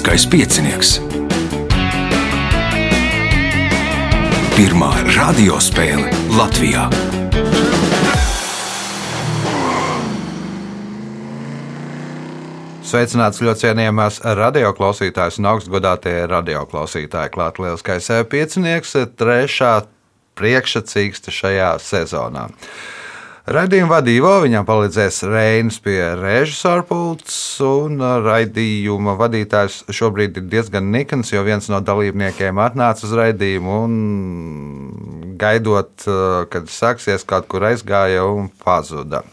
Lieliskais piecinieks. Pirmā radiospēle Latvijā. Sveicināts ļoti cienījamās radioklausītājas un augstgadātie radioklausītāji. Klāt lieliskais piecinieks, trešā priekšsacīksta šajā sezonā. Radījuma vadībā viņam palīdzēs Reinas pie režisora pults, un raidījuma vadītājs šobrīd ir diezgan nikns, jo viens no dalībniekiem atnāca uz raidījumu un gaidot, kad sāksies kaut kur aizgāja un pazuda.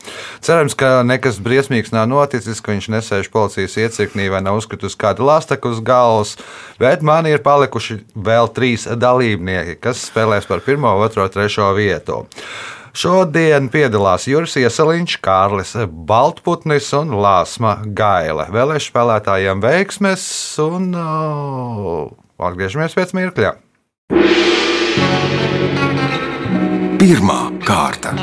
Cerams, ka nekas briesmīgs nav noticis, ka viņš nesēž policijas iecirknī vai nav uzkritus kādu lastaku uz galvas, bet man ir palikuši vēl trīs dalībnieki, kas spēlēs par pirmo, otro, trešo vietu. Šodien piedalās Juris Ieseliņš, Kārlis Baltputnis un Lāsma Gaile. Vēlēšu spēlētājiem veiksmes un uh, atgriežamies pēc mirkļa. Pirmā kārta.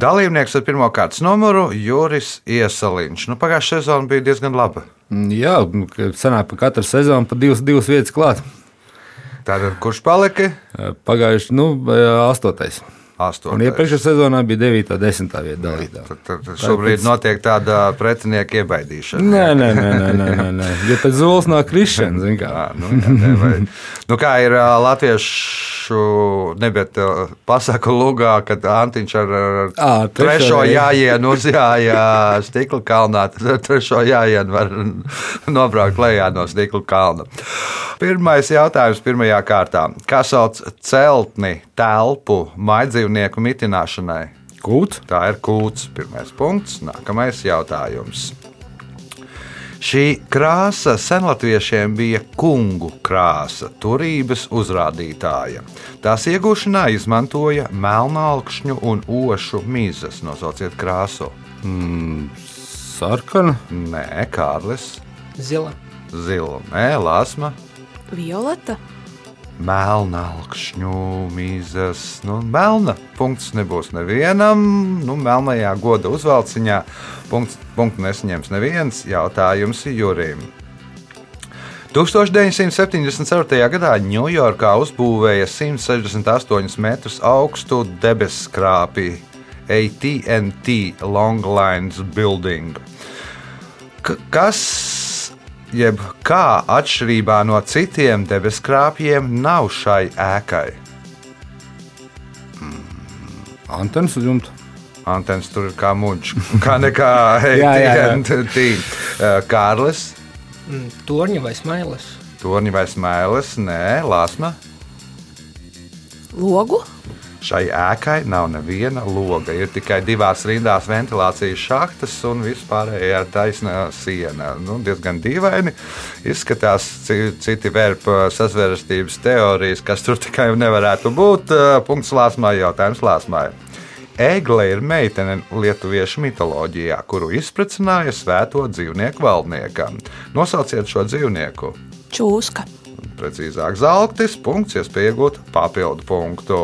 Dalībnieks ar pirmā kārtas numuru Juris Ieseliņš. Nu, Pagājušā sezona bija diezgan laba. Jā, sanāk, pa katru sezonu pa divas, divas vietas klāt. Tātad, kurš palika? Pagājuši, nu, astotais. Un iepriekšējā sezonā bija 9, 10 vieta dalītā. Tad, tad, tad šobrīd notiek tāda pretinieka iebaidīšana. Nē, nē, nē, nē, nē, nē, nē. Jo pēc zolas nāk krišana, kā. Jā, nu, jā, ne, vai, nu, kā ir latviešu, nebet pasaku lugā, kad Antiņš ar ar Ā, trešo jājienu uzjāja stikla kalnā, tad trešo jājienu var nobraukt lejā no stikla kalna. Pirmais jautājums pirmajā kārtā. Kā sauc celtni, telpu, maidzīvnieku mitināšanai? Kūt? Tā ir kūts. Pirmais punkts. Nākamais jautājums. Šī krāsa senlatviešiem bija kungu krāsa, turības uzrādītāja. Tās iegūšanā izmantoja melnākšņu un ošu mizas. Nosauciet krāsu. Mm, sarkana. Nē, Kārlis, Zila. zila, nē, lasma. Violeta. Melnākšņu mīzes, nu, melna. Punkts nebūs nevienam. Nu, melnajā goda uzvalciņā punkts, punktu nesaņems neviens. Jautājums Jurim. 1974. gadā Ņujorkā uzbūvēja 168 metrus augstu debeskrāpi ATT Long Lines Building. K kas, jeb kā atšķirībā no citiem debeskrāpjiem, nav šai ēkai? Antenas uz jumta. Antenas tur ir kā muģis, kā nekā. ATT. Kārlis, Mm, Torņa vai smailes? Torņa vai Smēlis, nē, Lāsma. Logu. Šai ēkai nav neviena loga. Ir tikai divās rindās ventilācijas šahtas un vispārējā taisna siena. Nu, diezgan dīvaini. Izskatās, ci- citi vērpa sazvērstības teorijas, kas tur tikai nevarētu būt. Punkts lāsmai, jautājums lāsmai. Egle ir meitene lietuviešu mitoloģijā, kuru izprecināja svēto dzīvnieku valdniekam. Nosauciet šo dzīvnieku. Čūska. Precīzāk, zeltis, punkts, iespēja iegūt papildu punktu.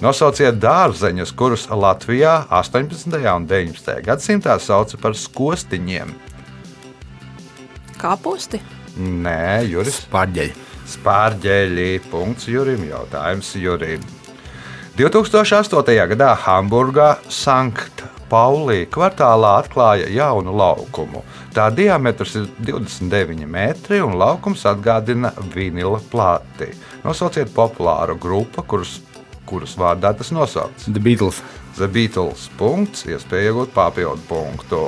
Nosauciet dārzeņus, kurus Latvijā 18. un 19. gadsimtā sauca par skostiņiem. Kāposti. Nē, Juris Pārģeļi. Spārģeļi. Punkts Jurim. Jautājums Jurim. 2008. gadā Hamburgā Sankt Paulī kvartālā atklāja jaunu laukumu. Tā diametrs ir 29 metri un laukums atgādina vinila plāti. Nosauciet populāru grupu, kuras, kuras vārdā tas nosaukts. The Beatles. The Beatles. Punkts, iespēja iegūt papildu punktu.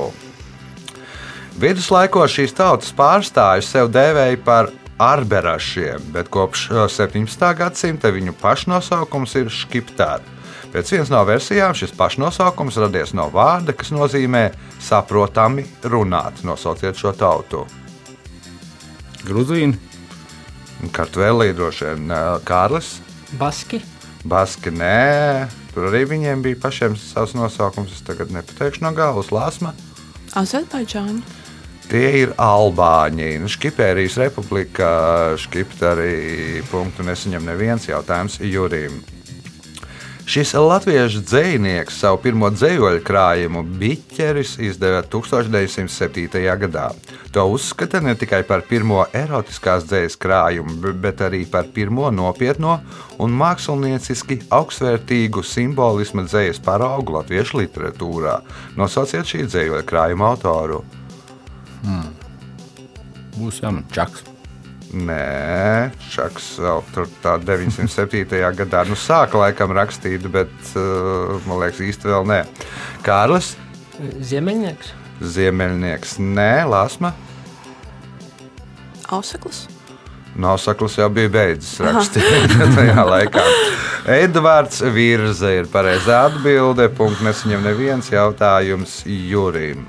Viduslaikos šīs tautas pārstāvji sev dēvēja par arberašiem, bet kopš uh, 17. gadsimta viņu pašnosaukums ir škiptāri. Pēc vienas no versijām šis pašnosaukums radies no vārda, kas nozīmē saprotami runāt. Nosauciet šo tautu. Gruzīni. Kartvēlī droši vien Kārlis, Baski. Baski, nē, tur arī viņiem bija pašiem savs nosaukums. Es tagad nepateikšu no galvas lāsma. Azerbaidžāņi. Tie ir Albāņi. Nu, Škipērijas republika, Škipta arī punktu nesaņem neviens jautājums Jurim. Šis latviešu dzinieks savu pirmo dzīslu krājumu Biķeris izdeva 1907. gadā. To uzskata ne tikai par pirmo erotiskās dzīslas krājumu, bet arī par pirmo nopietno un mākslinieciski augstvērtīgu simbolisma dzīslas paraugu latviešu literatūrā. Nosauciet šī dzīsla krājuma autoru. Būs jāman čaks. Nē, Šaks vēl tur tā 907. gadā nu, sāka laikam rakstīt, bet uh, man liekas, īsti vēl nē. Kārlis, Ziemeļnieks. Ziemeļnieks, nē, Lāsma. Auseklis. Nosaklis jau bija beidzis rakstīt tajā laikā. Edvards Virza ir pareizā atbilde. Punkts nesaņem neviens jautājums Jurim.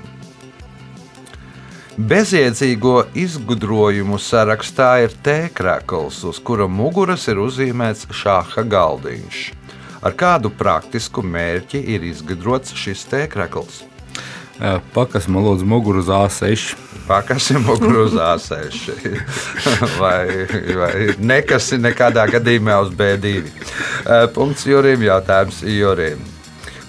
Bezjēdzīgo izgudrojumu sarakstā ir tēkrakls, uz kura muguras ir uzzīmēts šāda galdiņš. Ar kādu praktisku mērķi ir izgudrots šis tēkrakls? Pakas man lūdzu muguru uz A6. Pakasim grūzāsēši. vai, vai nekasi nekādā gadījumā uz B2. Eh, Punkts Jurim, jautājums Jurim.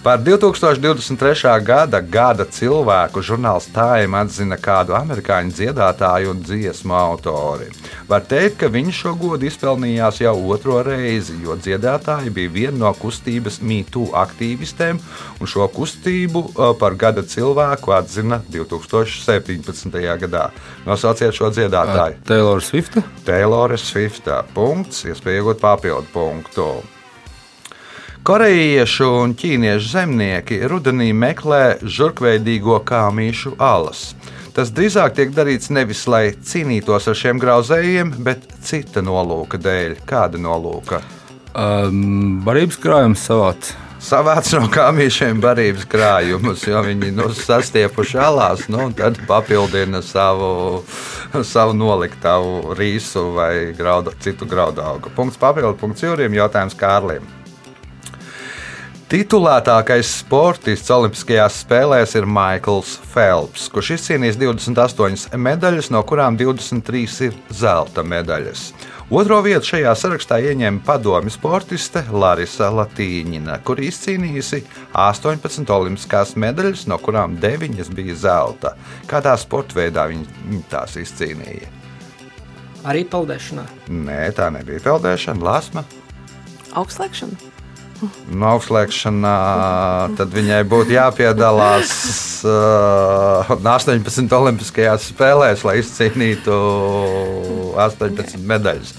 Par 2023. gada gada cilvēku žurnāls Time atzina kādu amerikāņu dziedātāju un dziesmu autori. Var teikt, ka viņš šo godu izpelnījās jau otro reizi, jo dziedātāja bija viena no kustības mītū aktīvistēm, un šo kustību eh, par gada cilvēku atzina 2017. gadā. Nosauciet šo dziedātāju. Taylor Swift. Taylora Swifta. Punkts, iespēja iegūt papildu punktu. Korejiešu un ķīniešu zemnieki rudenī meklē žurkveidīgo kāmīšu alas. Tas drīzāk tiek darīts nevis lai cīnītos ar šiem grauzējiem, bet cita nolūka dēļ. Kāda nolūka? Um, barības krājums savāds. Savāc no kāmīšiem barības krājumus, jo viņi nu, sastiepuši alās, nu, un tad papildina savu, savu noliktavu rīsu vai grauda, citu graudaugu. Punkts papildu, punkts jūriem, jautājums Kārlim. Titulētākais sportists Olimpiskajās spēlēs ir Maikls Phelps, kurš izcīnījis 28 medaļas, no kurām 23 ir zelta medaļas. Otro vietu šajā sarakstā ieņēma padomju sportiste Larisa Latīņina, kur izcīnījusi 18 olimpiskās medaļas, no kurām 9 bija zelta. Kādā sporta veidā viņa tās izcīnīja? Arī peldēšanā. Nē, tā nebija peldēšana, lasma. Augstslēgšana. No augstslēgšanā tad viņai būtu jāpiedalās uh, 18 Olimpiskajās spēlēs, lai izcīnītu 18 medaļas.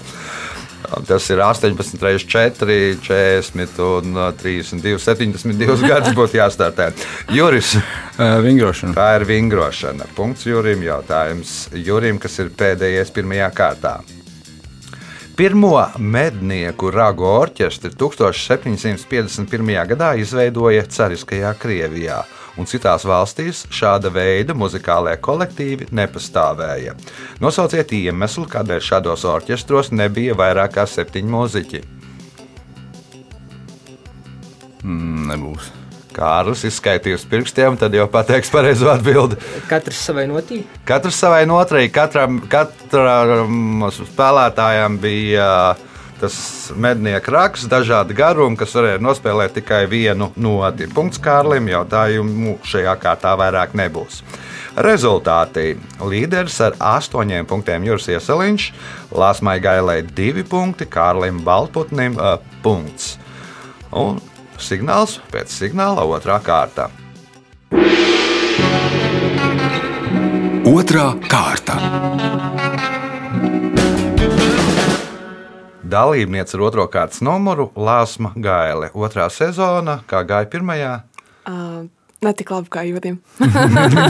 Tas ir 18, reizes 4, 40 un uh, 32, 72 gadus būtu jāstartē. Juris, Uh, vingrošana. tā ir vingrošana. Punkts Jurim. Jautājums Jurim, kas ir pēdējais pirmajā kārtā. Pirmo mednieku ragu orķestri 1751. gadā izveidoja Cariskajā Krievijā, un citās valstīs šāda veida muzikālajie kolektīvi nepastāvēja. Nosauciet iemeslu, kādēļ šādos orķestros nebija vairāk kā septiņi mūziķi. Mm, nebūs. Kārlis izskaitījis pirkstiem, tad jau pateiks pareizo atbildi. Katrs savai notī. Katrs savai notrai, katram, katram spēlētājam bija tas mednieka raksts, dažādi garumi, kas varēja nospēlēt tikai vienu noti. Punkts Kārlim, jautājumu šajā kārtā vairāk nebūs. Rezultāti. Līderis ar astoņiem punktiem Juris Ieseliņš, Lāsmai Gailai divi punkti, Kārlim Baltputnim uh, punkts. Un signāls pēc signāla otrā kārta. Otra kārta. Dalībniece ar otro kārtas numuru Lāsma Gaile. Otrā sezona, kā gāja pirmajā. Uh, ne tik labi kā jūtim.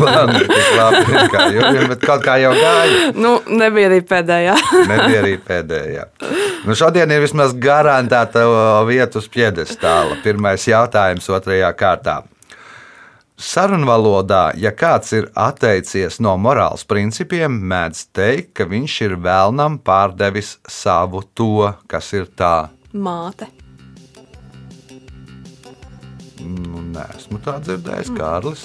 Labi, labi, kā Jurijam, bet kaut kā jau gāja. nu, nebija arī pēdējā. Nebija arī pēdējā. Nu, šodien ir vismaz garantēta vieta uz piedestāla. Pirmais jautājums otrajā kārtā. Sarunvalodā, ja kāds ir atteicies no morāles principiem, mēdz teikt, ka viņš ir vēlnam pārdevis savu to, kas ir tā. Māte. Nu, nē, esmu tā dzirdējis, Kārlis.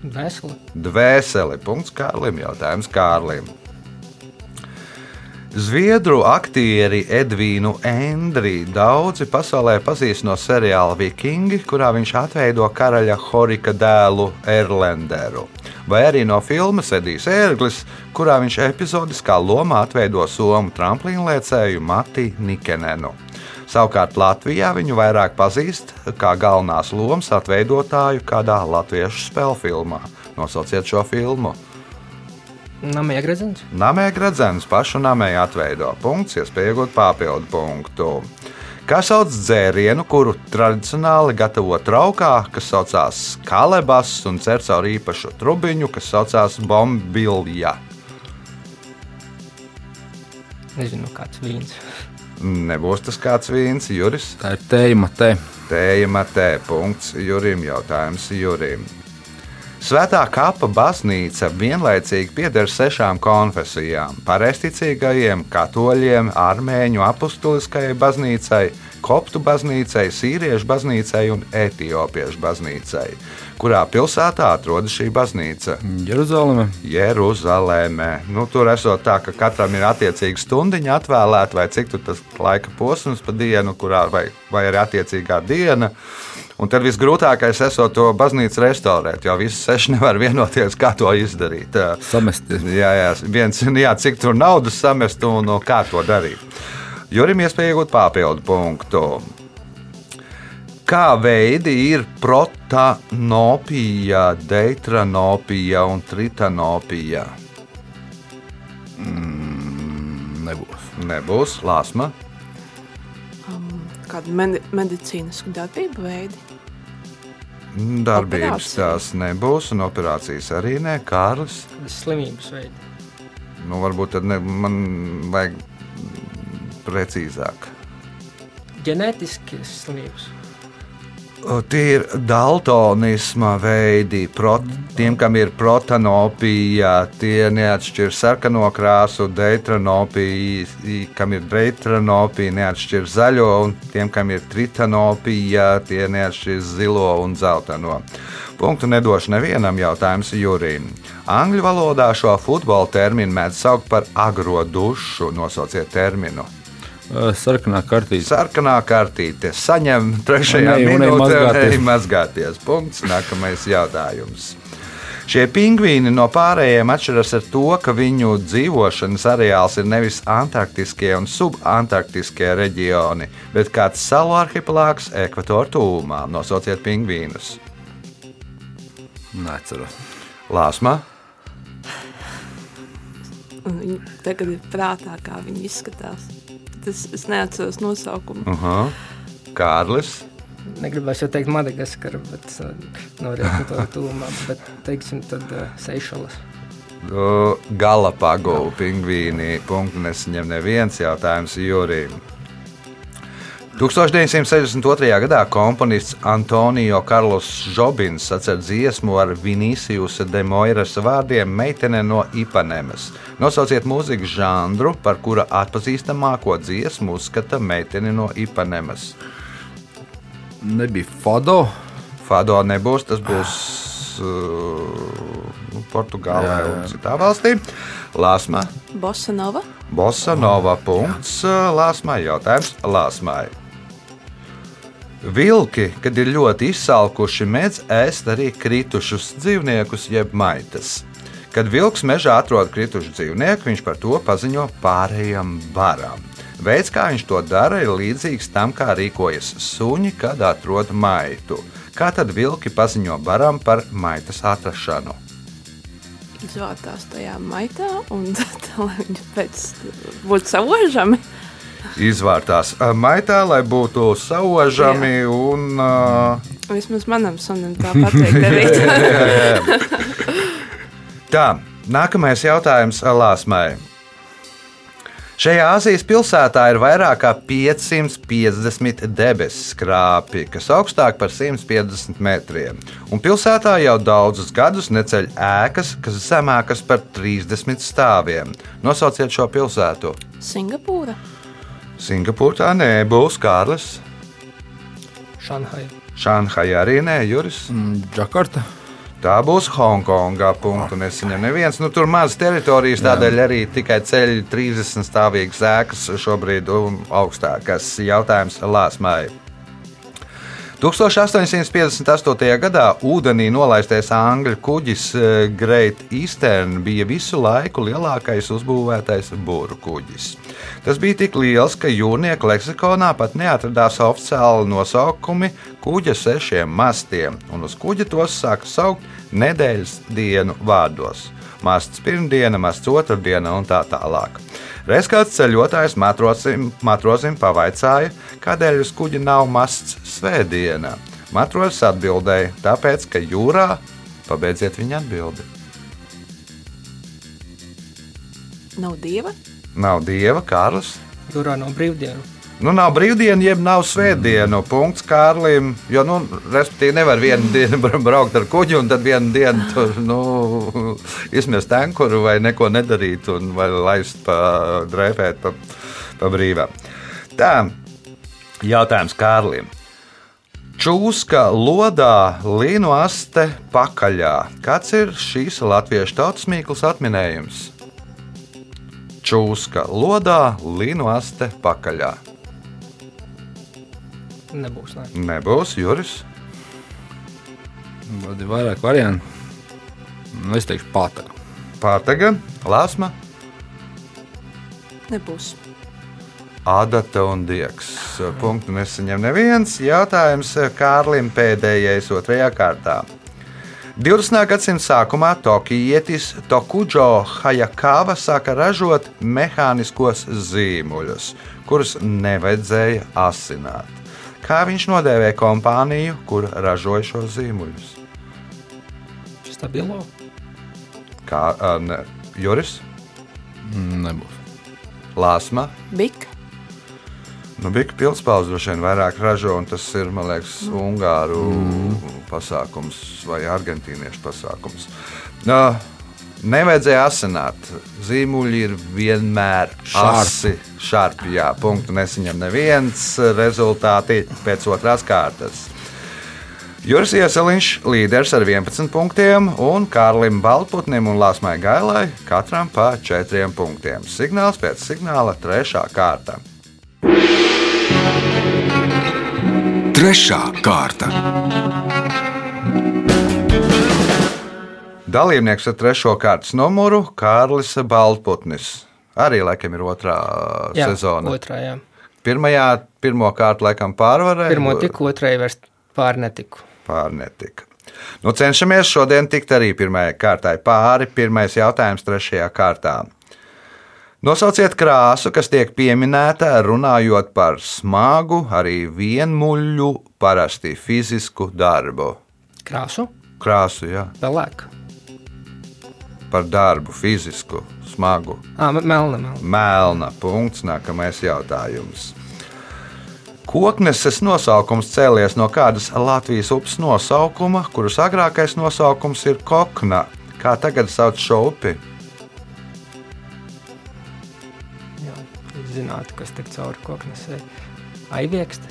Veseli. Dvēseli. Punkts Kārlim. Jautājums Kārlim. Zviedru aktieri Edvīnu Endriju daudzi pasaulē pazīst no seriāla Vikingi, kurā viņš atveido karaļa Horika dēlu Erlenderu. Vai arī no filmas Edijs Ērglis, kurā viņš epizodiskā lomā atveido somu tramplīnliecēju Mati Nikenenu. Savukārt Latvijā viņu vairāk pazīst kā galvenās lomas atveidotāju kādā latviešu spēļu filmā. Nosauciet šo filmu. Namie gredzens. Namē gradzens pašu namē atveido punkts, iespēja iegūt papildu punktu. Kā sauc dzērienu, kuru tradicionāli gatavo traukā, kas saucās kalebas un cer caur īpašu trubiņu, kas saucās bombilja? Nezinu, kāds vīns. Nebūs tas kāds vīns, Juris. Tā ir tēma te. Tēja matē, punkts Jurim, jautājums Jurim. Svētā kapa baznīca vienlaicīgi pieder sešām konfesijām - pareizticīgajiem, katoļiem, armēņu apustuliskajai baznīcai, koptu baznīcai, sīriešu baznīcai un etiopiešu baznīcai. Kurā pilsētā atrodas šī baznīca? Jeruzaleme. Jeruzalemē. Nu, tur esot tā, ka katram ir attiecīga stundiņa atvēlēta, vai cik tas laika posms pa dienu, kurā vai, vai arī attiecīgā diena. Un tad visgrūtākais esot to baznīcu restaurēt, jo visi seši nevar vienoties, kā to izdarīt. Tā, Samesties. Jā, jā, viens, jā, cik tur naudas samest un un kā to darīt. Jurim iespēja iegūt papildu punktu. Kā veidi ir protanopija, deitranopija un tritanopija? Nebūs. Nebūs lāsma. Kāda medi medicīnas darbība veidi? Darbības Operācija. tās nebūs, un operācijas arī nē, Kārlis. Slimības veidi. Nu, varbūt tad ne, man vajag precīzāk. Ģenētiski slimības. Tie ir daltonisma veidi. Pro, tiem, kam ir protanopija, tie neatšķir sarkano krāsu, deitranopija, kam ir deitranopija, neatšķir zaļo, un tiem, kam ir tritanopija, tie neatšķir zilo un zeltaino. Punktu nedošu nevienam jautājums Jurim. Angļu valodā šo futbola terminu mēdz saukt par agro dušu. Nosauciet terminu. Ā, Sarkanā kartīte. Sarkanā kartīte saņem trešajā minūtē, un mazgāties. ej mazgāties. Punkts. Nākamais jautājums. Šie pingvīni no pārējiem atšķiras ar to, ka viņu dzīvošanas areāls ir nevis antarktiskie un subantarktiskie reģioni, bet kāds salu arhipelāgs ekvatora tūmā. Nosauciet pingvīnus. Neceros. Lāsma, tagad ir prātā, kā viņi izskatās. Tas, es neatceros nosaukumu. uh -huh. Kārlis, Negribēju jau teikt Madagaskara, bet no rietumu tūmā, bet teiksim tad uh, Seišalas. Galapagu pingvīni. Punktu nesaņem neviens jautājums Jurim. 1962. gadā komponists Antonio Carlos Jobins atcer dziesmu ar Viniciusa de Moiras vārdiem Meitene no Ipanemas. Nosauciet mūzikas žanru, par kura atpazīstamāko dziesmu uzskata Meitene no Ipanemas. Nebija Fado. Fado nebūs, tas būs uh, nu, Portugālē Jā, jā. un citā valstī. Lāsma, Bossa Nova. Bossa Nova punkts. Lāsmai jautājums Lāsmai. Vilki, kad ir ļoti izsalkuši, mēdz ēst arī kritušus dzīvniekus, jeb maitas. Kad vilks mežā atrod kritušu dzīvnieku, viņš par to paziņo pārējiem baram. Veids, kā viņš to dara, ir līdzīgs tam, kā rīkojas suņi, kad atrod maitu. Kā tad vilki paziņo baram par maitas atrašanu? Izvārtās tajā maitā, un tad, viņi pēc būtu savožami. Izvārtās ā, maitā, lai būtu saužami un uh, Vismaz manam sunim tā patīk darīt. Tā, nākamais jautājums Lāsmai. Šajā Azijas pilsētā ir vairāk kā 550 debesu skrāpji, kas augstāk par 150 metriem. Un pilsētā jau daudzus gadus neceļ ēkas, kas zemākas par 30 stāviem. Nosauciet šo pilsētu. Singapūra. Singapūrā tā nebūs Kārlis. Šanhai. Šanhai arī nē, Juris. Mm, Džakarta. Tā būs Hongkonga. Punktu nesaņem neviens. Nu, tur maz teritorijas, tādēļ arī tikai ceļi 30 stāvīgas ēkas šobrīd un augstākas. Jautājums Lāsmai. 1858. gadā ūdenī nolaistais angļu kuģis eh, Great Eastern bija visu laiku lielākais uzbūvētais būru kuģis. Tas bija tik liels, ka jūrnieku leksikonā pat neatradās oficiāli nosaukumi kuģa sešiem mastiem, un uz kuģa tos sāka saukt nedēļas dienu vārdos. Masts pirmdiena, masts otrdiena un tā tālāk. Reiz kāds ceļotājs matrosim, matrosim pavaicāja, kādēļ uz kuģa nav masts svētdienā. Matrosis atbildēja, tāpēc, ka jūrā pabeidziet viņa atbildi. Nav dieva. Nav dieva, Kārlis. Jūrā nav brīvdienu. Nu, nav brīvdiena, jeb nav svētdiena. Punkts Kārlim. Jo, nu, respektīvi, nevar vienu dienu bra- braukt ar kuģi un tad vienu dienu tur, nu, izmest ankuru vai neko nedarīt, un, laist pa drēpēt pa, pa brīvā. Tā, jautājums Kārlim. Čūska lodā, līnu aste pakaļā. Kāds ir šīs latviešu tautas mīklas atminējums? Čūska lodā, līnu aste pakaļā. Nebūs. Ne. Nebūs Juris. Tad ir vairāk variantu. Nu, es teikšu, pataga. Pārtaga, Lāsma, Nebūs. Adata un Dieks. Punktu nesaņem neviens. Jautājums Kārlim pēdējais otrajā kārtā. 20. gadsimta sākumā Tokijietis Tokuģo Hajakāva sāka ražot mehāniskos zīmuļus, kurus nevajadzēja asināt. Kā viņš nodēvēja kompāniju, kur ražoja šos zīmuļus? Stabilo. Kā ā, ne, Juris, Mm, Nebūs. Lāsma, Bik. Nu, bija pilspaudzes droši vien vairāk ražo, un tas ir, man liekas, Ungāru mm. pasākums vai argentīniešu pasākums. Nu, nevajadzēja asināt. Zīmuļi ir vienmēr asi. Šarpi, jā, punktu nesaņem neviens. Rezultāti pēc otrās kārtas. Juris Ieseliņš līderis ar 11 punktiem, un Kārlim Baltputnim un Lāsmai Gailai katram pa 4 punktiem. Signāls pēc signāla - trešā kārta. Trešā kārta. Dalībnieks ar trešo kārtas numuru - Kārlis Baltputnis. Arī laikam ir otrā Jā, sezona. Otrā, jā. Pirmajā, pirmo kārtu laikam pārvarēja. Pirmo tiku, otrai vairs pār netiku. pārnetika. Nu, cenšamies šodien tikt arī pirmajai kārtai pāri. Pirmais jautājums trešajā kārtā. Nosauciet krāsu, kas tiek pieminēta runājot par smagu, arī vienmuļu, parasti fizisku darbu. Krāsu, Krāsu, jā, pelēka. Par darbu, fizisku, smagu. Ah, melna, melna. Melna. Punkts. Nākamais jautājums. Kokneses nosaukums cēlies no kādas Latvijas upes nosaukuma, kuras agrākais nosaukums ir Kokna. Kā tagad sauc šo upi? Jā, zinātu, kas tek cauri koknesē. Aiviekst.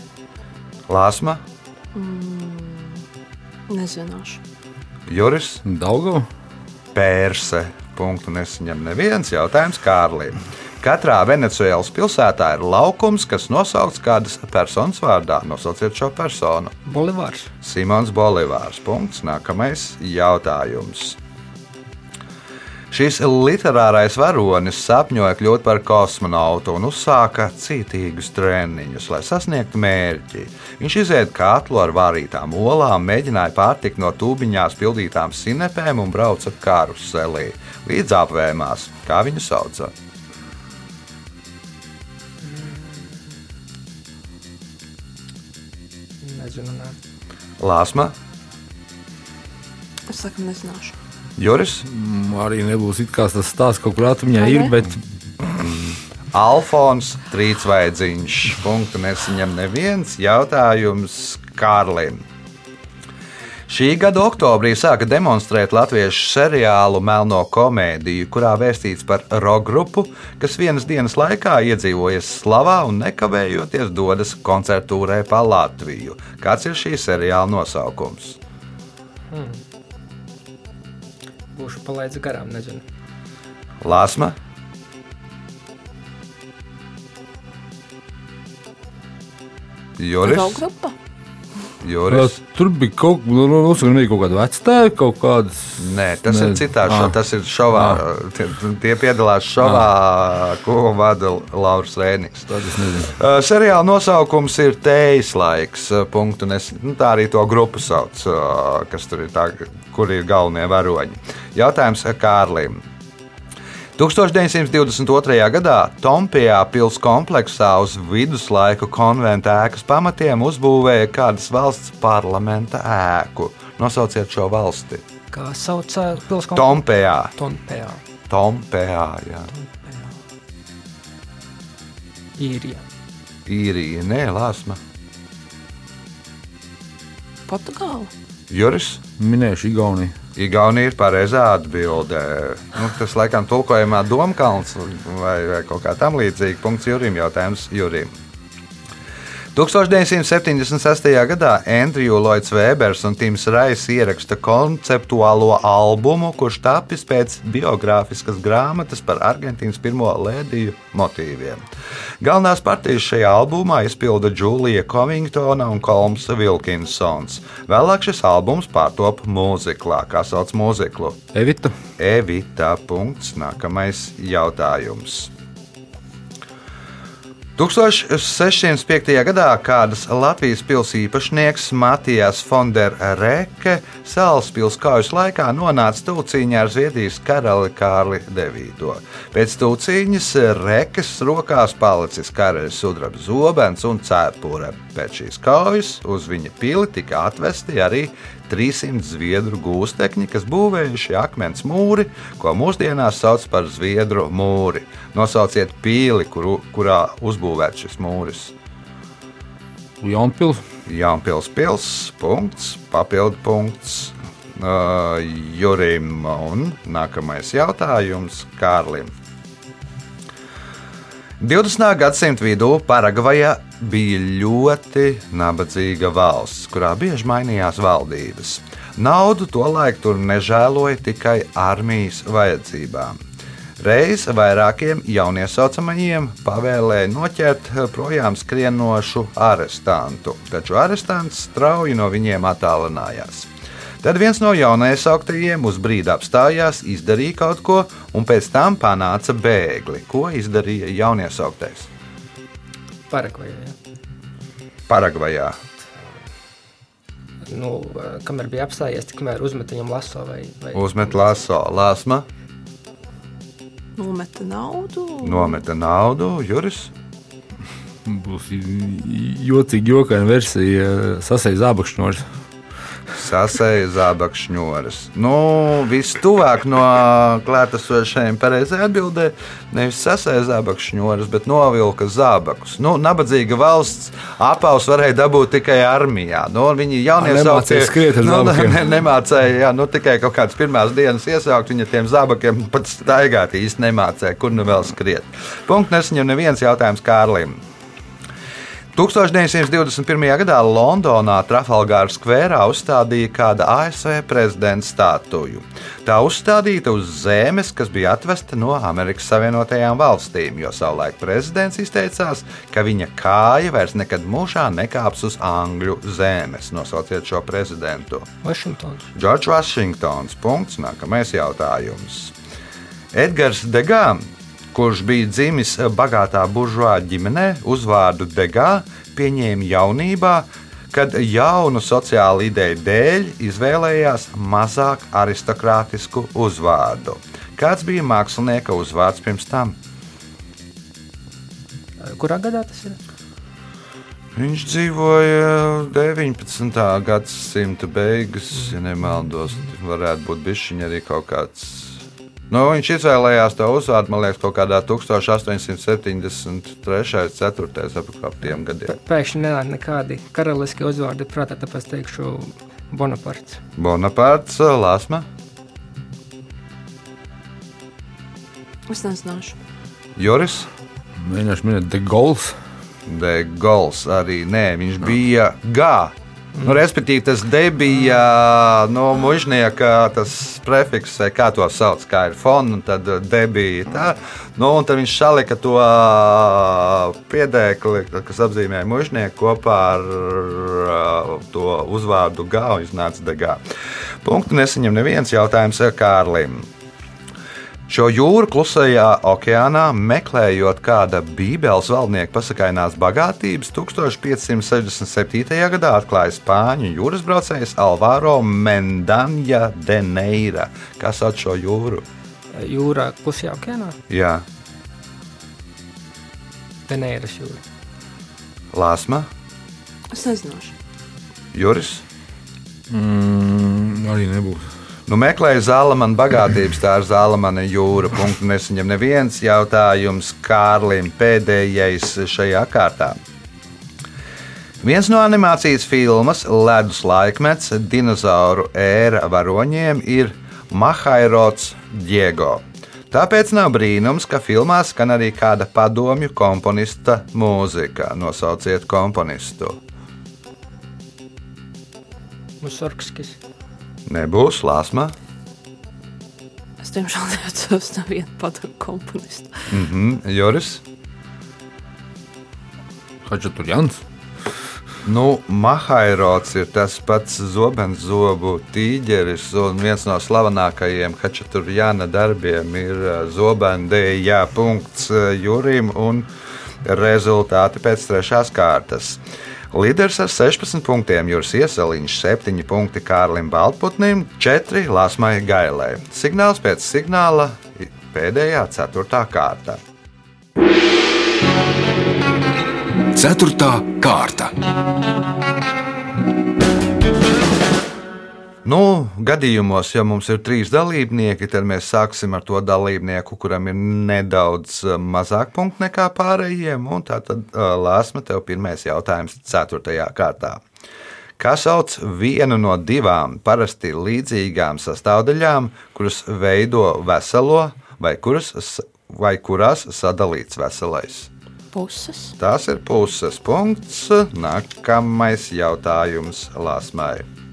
Lāsma, Nezināšu. Juris, Daudzā. Pērse. Punktu nesaņem neviens jautājums Kārlim. Katrā Venecijas pilsētā ir laukums, kas nosaukts kādas personas vārdā. Nosauciet šo personu. Bolivārs. Simons Bolivārs. Punkts. Nākamais jautājums. Šis literārais varonis sapņoja kļūt par kosmonautu un uzsāka cītīgus treniņus, lai sasniegtu mērķi. Viņš iziet katlu ar vārītām olām, mēģināja pārtikt no tūbiņās pildītām sinepēm un brauca karuselī līdz apvēmās, kā viņu sauca. Nezinu, nē. Lāsma, Es saku, nezināšu. Juris, Mm, Arī nebūs it kā tas stāsts kaut kur atmiņā ir, bet Alfons Trīsvaidziņš. Punktu nesaņem neviens jautājums Kārlim. Šī gada oktobrī sāka demonstrēt latviešu seriālu Melno komēdiju, kurā vēstīts par roka grupu, kas vienas dienas laikā iedzīvojas slavā un nekavējoties dodas koncertūrē pa Latviju. Kāds ir šī seriāla nosaukums? Būšu palaidis garām, nezinu. Lāsma. Juris. Roka grupa. Juris. Tur bija kaut, nu, nu, uzskatām, kaut kāda vecāka, kaut kādas. Nē, tas Ne. ir citā Ah. šovā. Tas ir šovā. Tie, tie piedalās šovā, ko vada Lauris nezinu. Uh, seriāla nosaukums ir Tējas laiks. uh, Punktu, nes, nu, tā arī to grupu sauc, uh, kas tur ir, tā, kur ir galvenie varoņi. Jautājums Kārlim. 1922. gadā Tompijā pilsētas kompleksā uz viduslaiku konventa ēkas pamatiem uzbūvēja kādas valsts parlamenta ēku. Nosauciet šo valsti. Kā sauc pilsētu? Tompijā. Tompējā. Tompijā, jā. Īrija. Īrija, nē, Lāsma. Portugāla. Juris. Minējuši Igauniju. Igaunija ir pareizā atbildē. Nu, tas laikam tulkojumā Domkalns vai, vai kaut kā tam līdzīga. Punkts Jurim. Jautājums Jurim. 1976. gadā Andriju Lloyds Webers un Tims Rais ieraksta konceptuālo albumu, kurš tapis pēc biogrāfiskas grāmatas par Argentīnas pirmo lēdiju motīviem. Galvenās partijas šajā albumā izpilda Džulija Covingtona un Kolms Vilkinsons. Vēlāk šis albums pārtop mūziklā, kā sauc mūziklu. Evita. Evita. Punkts. Nākamais jautājums. 1605. gadā kādas Latvijas pilsētas īpašnieks Matijas Fonderreke salas pilsētas kaujas laikā nonāca stūciņā ar Zviedrijas karali Kārli IX. Pēc stūciņas Rekes rokās palicis karaļa sudraba zobens un cepure. Pēc šīs kaujas uz viņa pili tika atvesti arī 300 zviedru gūstekņi, kas būvējuši akmens mūri, ko mūsdienās sauc par zviedru mūri. Nosauciet pīli, kuru, kurā uzbūvēts šis mūris. Jaunpils. Jaunpils pils, punkts, papildu punkts uh, Jurim. Un nākamais jautājums Kārlim. 20. gadsimta vidū Paragvaja bija ļoti nabadzīga valsts, kurā bieži mainījās valdības. Naudu tolaik tur nežēloja tikai armijas vajadzībām. Reiz vairākiem jauniesaucamajiem pavēlēja noķert projām skrienošu arestantu, taču arestants strauji no viņiem attālinājās. Tad viens no jauniesauktējiem uz brīdi apstājās, izdarīja kaut ko, un pēc tam panāca bēgli. Ko izdarīja jauniesauktais? Paragvajā. Paragvajā. Nu, kamēr bija apstājies, tikmēr uzmet viņam laso vai, vai Uzmet laso lāsma, Nometa naudu. nometa naudu, Juris. Būs jocīga, jokaina versija. Sasēja zābakšņos. Sasēja zābakšņoras. Nu, Vistuvāk no klātesošajiem pareizai atbildē nevis sasēja zābakšņoras, bet novilka zābakus. Nu, nabadzīga valsts apaus varēja dabūt tikai armijā. Nu, viņi jaunie Nemācīja skriet ar nu, zābakiem. ne, nemācīja, jā, nu, tikai kaut kādas pirmās dienas iesaukt viņa tiem zābakiem, pat staigāt īsti nemācīja, kur nu vēl skriet. Punkts nesaņem neviens jautājums Kārlim. 1921. gadā Londonā Trafalgāra skverā uzstādīja kāda ASV prezidenta statuju. Tā uzstādīta uz zemes, kas bija atvesta no Amerikas Savienotajām valstīm, jo savulaik prezidents izteicās, ka viņa kāja vairs nekad mūžā nekāps uz Angļu zemes. Nosauciet šo prezidentu. Vašingtons. Džordžs Vašingtons. Punkts. Nākamais jautājums. Edgars Degā, kurš bija dzimis bagātā buržuā ģimenē, uzvārdu Degā pieņēma jaunībā, kad jaunu sociālu ideju dēļ izvēlējās mazāk aristokrātisku uzvārdu. Kāds bija mākslinieka uzvārds pirms tam? Kurā gadā tas ir? Viņš dzīvoja 19. gadsimta beigas, ja nemaldos. Varētu būt bijis arī kaut kāds. Nu, viņš izvēlējās to uzvārdu, man liekas, kaut kādā 1873. 4. ap tiem gadiem. Pēkšņi nenāk nekādi karaliski uzvārdi prātā, tāpēc teikšu Bonaparts. Bonapārts, Lāsma, Es nezināšu. Joris, Mēģināšu minēt, De Gauls. De Gauls arī nē, viņš bija Gā. Nu, respektīvi, tas debija no mužnieka, tas prefiks, vai kā to sauc, kā ir fona, un tad debija. Tā, nu, un tad viņš salika to piedēkli, kas apzīmē mužnieku kopā ar uh, to uzvārdu G, un iznāca degā. Punktu nesaņem neviens jautājums Kārlim. Šo jūru klusajā okeānā meklējot kāda Bībeles valdnieka pasakainās bagātības, 1567. gadā atklāja spāņu jūras braucējs Alvaro Mendanja de Neira. Kas sauc šo jūru? Jūrā, klusajā okeānā, Jā, Tenēras jūra. Lāsma, Es nezināšu. Juris. Mm, arī nebūs. Nu, meklēju zālamanu bagātības, tā ir zālamana jūra. Punktu nesaņem neviens jautājums Kārlim pēdējais šajā kārtā. Viens no animācijas filmas Ledus laikmets dinozauru ēra varoņiem ir Mahairots Diego. Tāpēc nav brīnums, ka filmā skan arī kāda padomju komponista mūzika. Nosauciet komponistu. Musorgskis. Nebūs lāsma. Es tiešām neatceros nevienu padomu komponistu. Mhm, Joris. Hačaturjans. Nu, Mahairots ir tas pats zobenzobu tīģeris, un viens no slavenākajiem Hačaturjana darbiem ir uh, zobendēja punkts uh, Jurim un rezultāti pēc trešās kārtas. Līderis ar 16 punktiem Juris Ieseliņš, 7 punkti Kārlim Baltputnim, 4 Lasmai Gailē. Signāls pēc signāla pēdējā, 4. kārta. Ceturtā kārta. Nu, gadījumos, ja mums ir trīs dalībnieki, tad mēs sāksim ar to dalībnieku, kuram ir nedaudz eh, mazāk punktu nekā pārējiem. un Tātad, eh, Lāsma, tev pirmais jautājums, ceturtajā kārtā. Kā sauc vienu no divām parasti līdzīgām sastāvdaļām, kuras veido veselo vai, kuras, vai kurās sadalīts veselais? Puses. Tās ir puses punkts. Nākamais jautājums Lāsmai.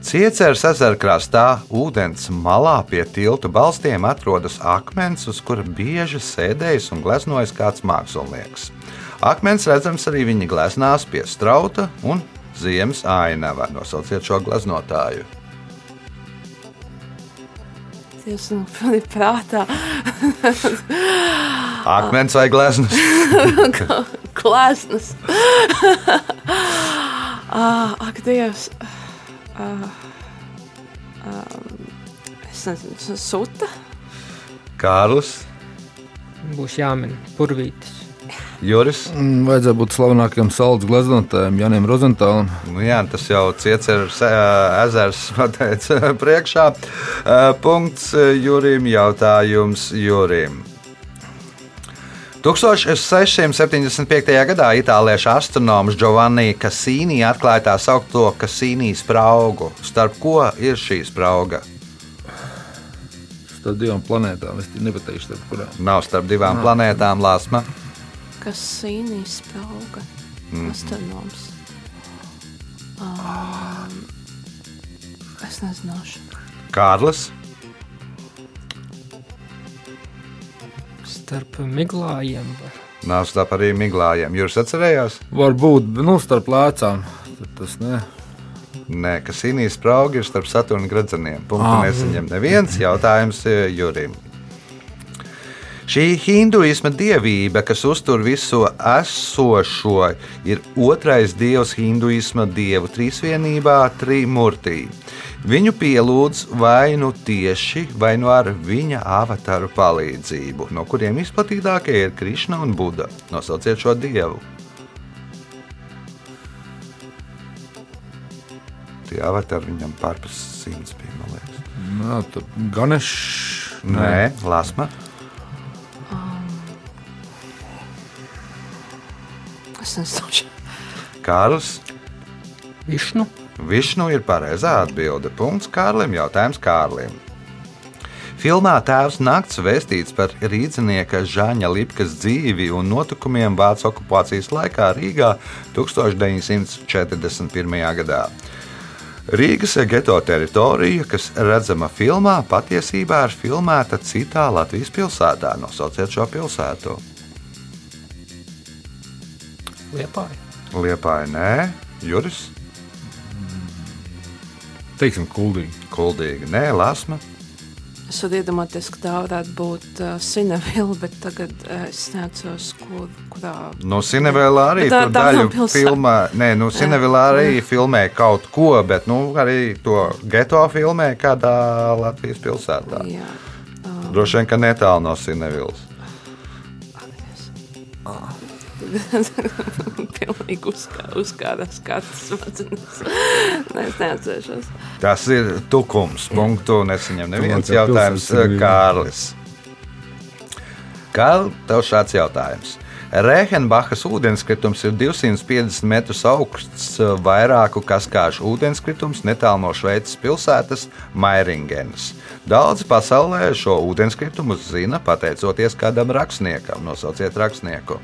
Cieceres ezera krastā, ūdens malā pie tiltu balstiem atrodas akmens, uz kura bieži sēdējis un gleznojas kāds mākslinieks. Akmens redzams arī viņa gleznās pie strauta un ziemas ainava. Nosauciet šo gleznotāju. Tas man ir prātā. Akmens vai gleznas? Klāsnes. ah, ak, Dievs. Ah, um, es nezinu, sūta. Kārlis, Būs jāmin purvītis. Juris. Mm, Vajadzētu būt slavenākajam salds gleznotājam, Janim Rozentālam. Nu, jā, tas jau cieceres ezers pateica priekšā. Punkts Jurim, jautājums Jurim. 1675. gadā itāliešu astronoms Giovanni Cassini atklāja tā saucamo Cassini spraugu. Starp ko ir šī sprauga? Starp divām planētām. Es nepateikšu, starp kurām. Nav starp divām planētām, Lāsma. kas sīnīs sprauga. Mhm. Astronoms. Um, es nezināšu. Kārlis. Starp miglājiem. var- Nav starp arī miglājiem. Jūs atcerējāties? Varbūt nu, starp lēcām. Tad Tas ne. Nē, kas īnijas sprauga ir starp Saturnu gradzeniem. Punktu Ah. nesaņem neviens jautājums eh, Jurim. Šī hinduisma dievība, kas uztur visu esošo, ir otrais dievs hinduisma dievu trīsvienībā, Trimurtī. Viņu pielūdz vai nu tieši, vai nu ar viņa avataru palīdzību, no kuriem izplatītākie ir Krišna un Buda. Nosauciet šo dievu. Tie avatari viņam pārpus simts bija, man liekas. Nā, tad Ganešs. Nē, lasma. Es nezināšu. Kārlis. Višnu. Višnu ir pareizā atbilde. Punkts Kārlim. Jautājums Kārlim. Filmā Tēvs Nakts vēstīts par rīznieka Žāņa Lipkas dzīvi un notikumiem Vācijas okupācijas laikā Rīgā 1941. gadā. Rīgas geto teritorija, kas redzama filmā, patiesībā ir filmēta citā Latvijas pilsētā. Nosauciet šo pilsētu. Liepāja. Liepāja, nē, Juris, Teiksim, kuldīgi. Kuldīga, nē, Lasma. Es varu iedomāties, ka tā varētu būt uh, Sinevila, bet tagad uh, es neatceros, kur, kurā. No Cinevēlā arī Bet tā- tā daļu nav pilsēta. filmē. Nē, no Cinevēlā arī filmē kaut ko, bet nu, arī to geto filmē kādā Latvijas pilsētā. Jā. Droši vien, ka netālu no Cinevēlas. Pilnīgi uzkā, smadzenes. Nē, es neatcerēšos. Tas ir tukums. Punktu nesaņem neviens jautājums. ir- Kārlis. Kārl, tev šāds jautājums. Rēhenbachas ūdenskritums ir 250 metrus augsts, vairāku kaskāžu ūdenskritums netālu no Šveices pilsētas Mairingenas. Daudzi pasaulē šo ūdenskritumu zina pateicoties kādam rakstniekam. Nosauciet rakstnieku.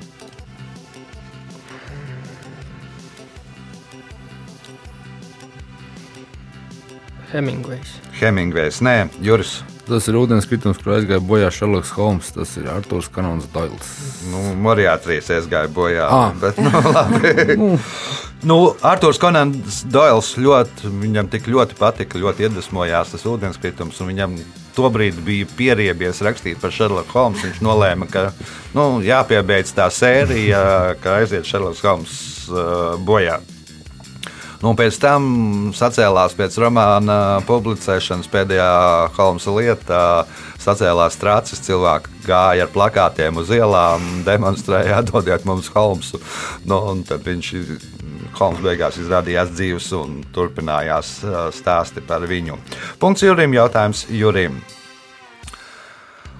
Hemingvejs. Hemingvejs, nē, Juris. Tas ir ūdenskritums, kur aizgāja bojā Šerloks Holms. Tas ir Arthurs Kanons Doils. Nu, Morijātrīs aizgāja bojā. Ah. Bet, nu, labi. nu, Arthurs Konants Doils ļoti, viņam tik ļoti patika, ļoti iedvesmojās tas ūdenskritums. un Viņam tobrīd bija pieriebies rakstīt par Sherlock Holmes. Viņš nolēma, ka nu, jāpiebeidz tā sērija, ka aiziet Sherlock Holmes uh, bojā. Nu, pēc tam sacēlās pēc romāna publicēšanas pēdējā Holmsa lietā. Sacēlās trācis, cilvēki gāja ar plakātiem uz ielām, demonstrēja, atdodiet mums Holmsu. Nu, tad viņš Holms beigās izrādījās dzīves un turpinājās stāsti par viņu. Punkts Jurim, jautājums Jurim.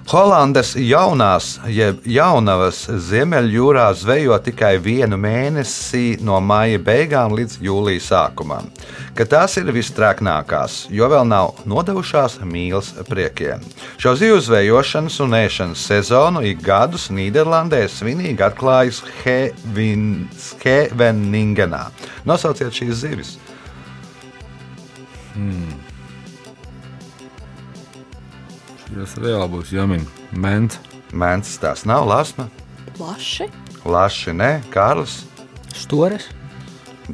Holandes jaunās, jeb jaunavas Ziemeļjūrā zvejo tikai vienu mēnesi no maija beigām līdz jūlija sākumam, kad tās ir vistrēknākās, jo vēl nav nodevušās mīlas priekiem. Šo zivju zvejošanas un ēšanas sezonu ik gadus Nīderlandē svinīgi atklājas Scheveningenā. Nosauciet šīs zivis! Tas reāli būs jāmin. Ment. Mēnesis tās nav lasma, Plaši. laši ne, Kārlis. Stores.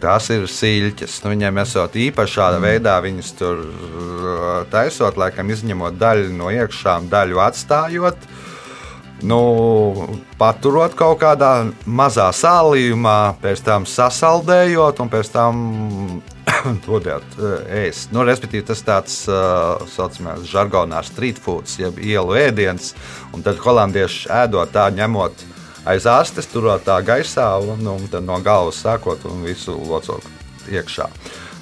Tās ir siļķes. Nu, viņiem esot īpaši šādā veidā, viņas tur uh, taisot, laikam izņemot daļu no iekšām, daļu atstājot. Nu, paturot kaut kādā mazā sālījumā, pēc tam sasaldējot un pēc tam dodot uh, ēst. Nu, respektīvi, tas tāds uh, saucamais žargonā street foods, jeb ielu ēdiens. Un tad holandieši ēdot tā, ņemot aiz astes, turot tā gaisā un, un tad no galvas sākot un visu locot iekšā.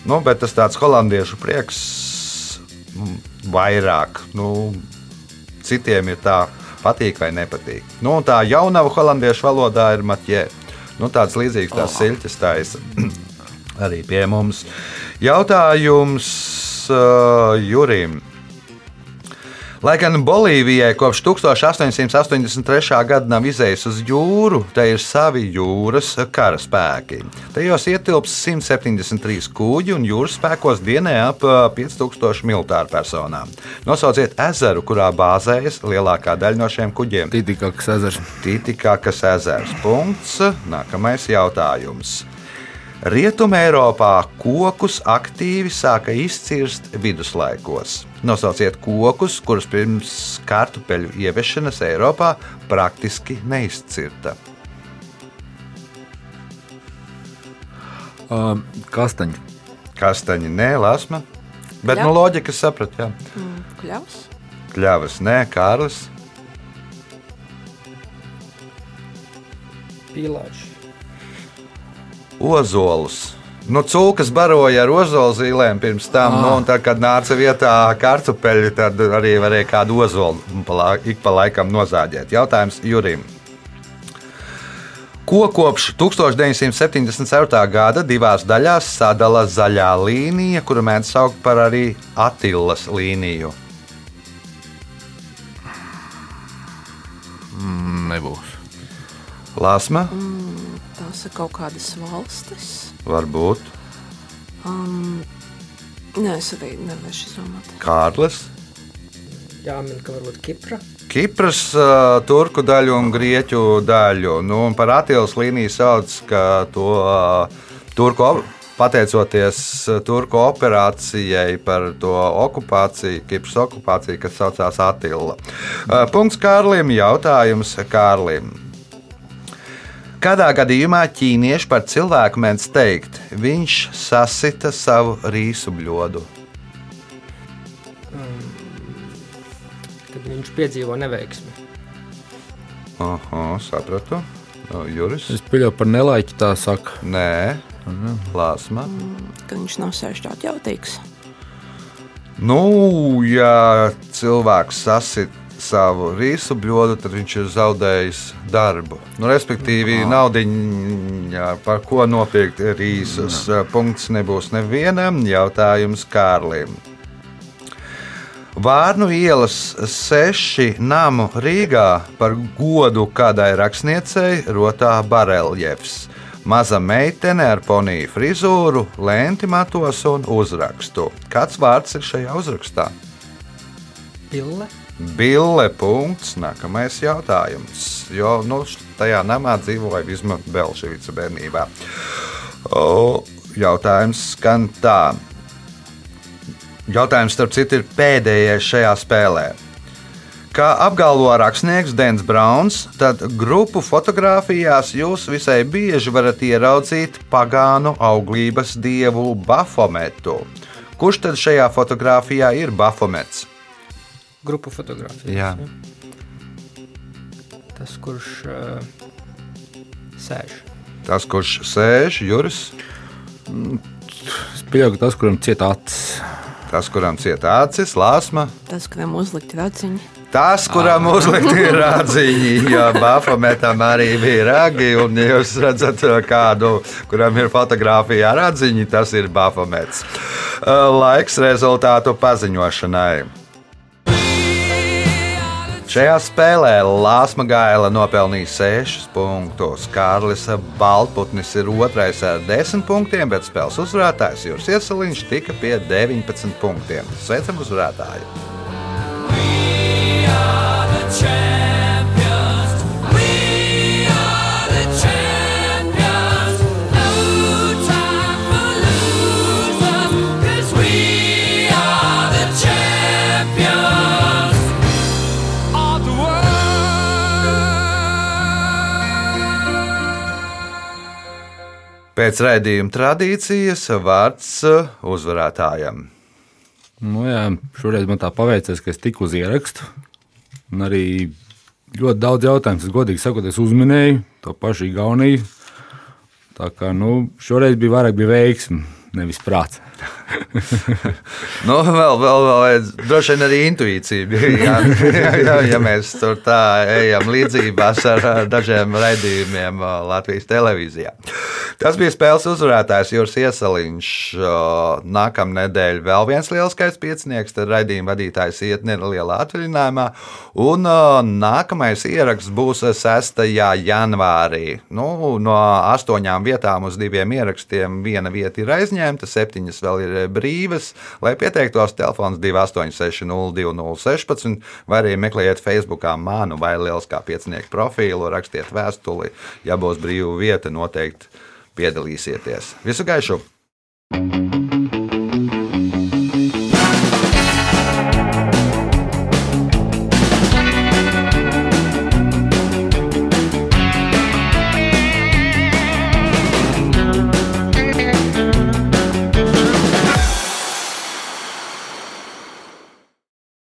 Nu, bet tas tāds holandiešu prieks mm, vairāk. Nu, citiem ir tā patīk vai nepatīk. Nu, un tā jaunava holandiešu valodā ir matjē. Nu, tāds līdzīgs tās siļķes taisa arī pie mums. Jautājums uh, Jurim. Lai gan Bolīvijai kopš 1883. gada nav izējis uz jūru, te ir savi jūras karaspēki. Tajos ietilps 173 kuģi un jūras spēkos dienē ap ā, 5000 militāru personām. Nosauciet ezeru, kurā bāzējas lielākā daļa no šiem kuģiem. Tītikāks ezers. Tītikākas ezers. Punkts. Nākamais jautājums. Rietumē Eiropā kokus aktīvi sāka izcirst viduslaikos. Nosauciet kokus, kurus pirms kartupeļu ieviešanas Eiropā praktiski neizcirta. Uh, kastaņi. Kastaņi, nē, lasma. Bet Jā. no loģikas saprat, jā. Mm, Kļavs. Kļavas, nē, Kārlis. Pīlāči ozolus. Nu, cūkas baroja ar ozolu zīlēm pirms tam, ah. nu, un tad, kad nāca vietā kartupeļi, tad arī varēja kādu ozolu ik pa laikam nozāģēt. Jautājums Jurim. Ko kopš 1974. gada divās daļās sadala zaļā līnija, kuru mēdz saukt par arī Attilas līniju? Mm, nebūs. Lāsma? Mm ir kaut kādas valstis. varbūt Um, nē, es arī nevarēšu izdomāt. Kārlis. Jāmin, ka varbūt Kipra. Kipras, uh, turku daļu un grieķu daļu. Nu, un par attīstības līniju sauc, ka to uh, turku, pateicoties uh, turku operācijai par to okupāciju, Kipras okupāciju, kas saucās Attila. Uh, punkts Kārlim, jautājums Kārlim. Kādā gadījumā ķīnieši par cilvēku mēdz teikt, viņš sasita savu rīsu bļodu? Kad viņš piedzīvo neveiksmi. Aha, sapratu. Juris? Es pieļauju par nelaiķi tā saka. Nē, plāsma. Ka viņš nav sevišķi atjautīgs. Nu, ja cilvēks sasit savu rīsu bļodu, tad viņš ir zaudējis darbu. Nu, respektīvi, naudiņa, par ko nopirkt rīsus. Punkts nebūs nevienam. Jautājums Kārlim. Vārnu ielas seši namu Rīgā par godu kādai rakstniecei rotā bareljefs. Maza meitene ar poniju frizūru, lenti matos un uzrakstu. Kāds vārds ir šajā uzrakstā? Pille. Bille. Punkts. Nākamais jautājums. Jo nu, tajā namā dzīvoja Visma Belševica bērnībā. O, jautājums skan tā. Jautājums, starp citu, ir pēdējais šajā spēlē. Kā apgalvo rakstnieks Dens Browns, tad grupu fotografijās jūs visai bieži varat ieraudzīt pagānu auglības dievu Bafometu. Kurš tad šajā fotografijā ir Bafomets? Grupu fotografijas. Jā. Tas, kurš uh, sēž. Tas, kurš sēž, Juris, Es pieļauju, ka tas, kuram cieta acis. tas, kuram cieta acis, lāsma, Tas, kuram uzlikt raciņi. Tas, kuram uzlikti ir rādziņi, jo Bafometam arī bija ragi, un ja jūs redzat kādu, kuram ir fotografijā rādziņi, tas ir Bafomets. Laiks rezultātu paziņošanai. Šajā spēlē Lāsma Gaila nopelnīja 6 punktus. Kārlis Baltputnis ir otrais ar 10 punktiem, bet spēles uzvarētājs Juris Iesaliņš tika pie 19 punktiem. Sveicam uzvarētāju! Pēc raidījuma tradīcijas vārds uh, uzvarētājam. Nu, jā, šoreiz man tā paveicies, ka es tiku uz ierakstu. Un arī ļoti daudz jautājumu, es godīgi sakot, es uzminēju to pašu Igauniju. Tā kā nu, šoreiz bija vairāk bija veiksmi, nevis prāts. Nu, vēl, vēl, vēl droši vien arī intuīcija bija. Jā, jā, ja mēs tur tā ejam līdzībās ar dažiem raidījumiem Latvijas televīzijā. Tas bija spēles uzvarētājs Juris Iesaliņš. Nākamā nedēļa vēl viens lielskais piecinieks, tad raidījuma vadītājs iet nelielā atvaļinājumā. Un nākamais ieraksts būs 6. janvārī. Nu, no astoņām vietām uz diviem ierakstiem viena vieta ir aizņemta, septiņas vēl ir brīvas. Lai pieteiktos, telefons 286, 216, vai arī meklējiet Facebook manu vai Lieliskā piecinieku profilu, rakstiet vēstuli. Ja būs brīva vieta, noteikti piedalīsieties. Visu gaišu!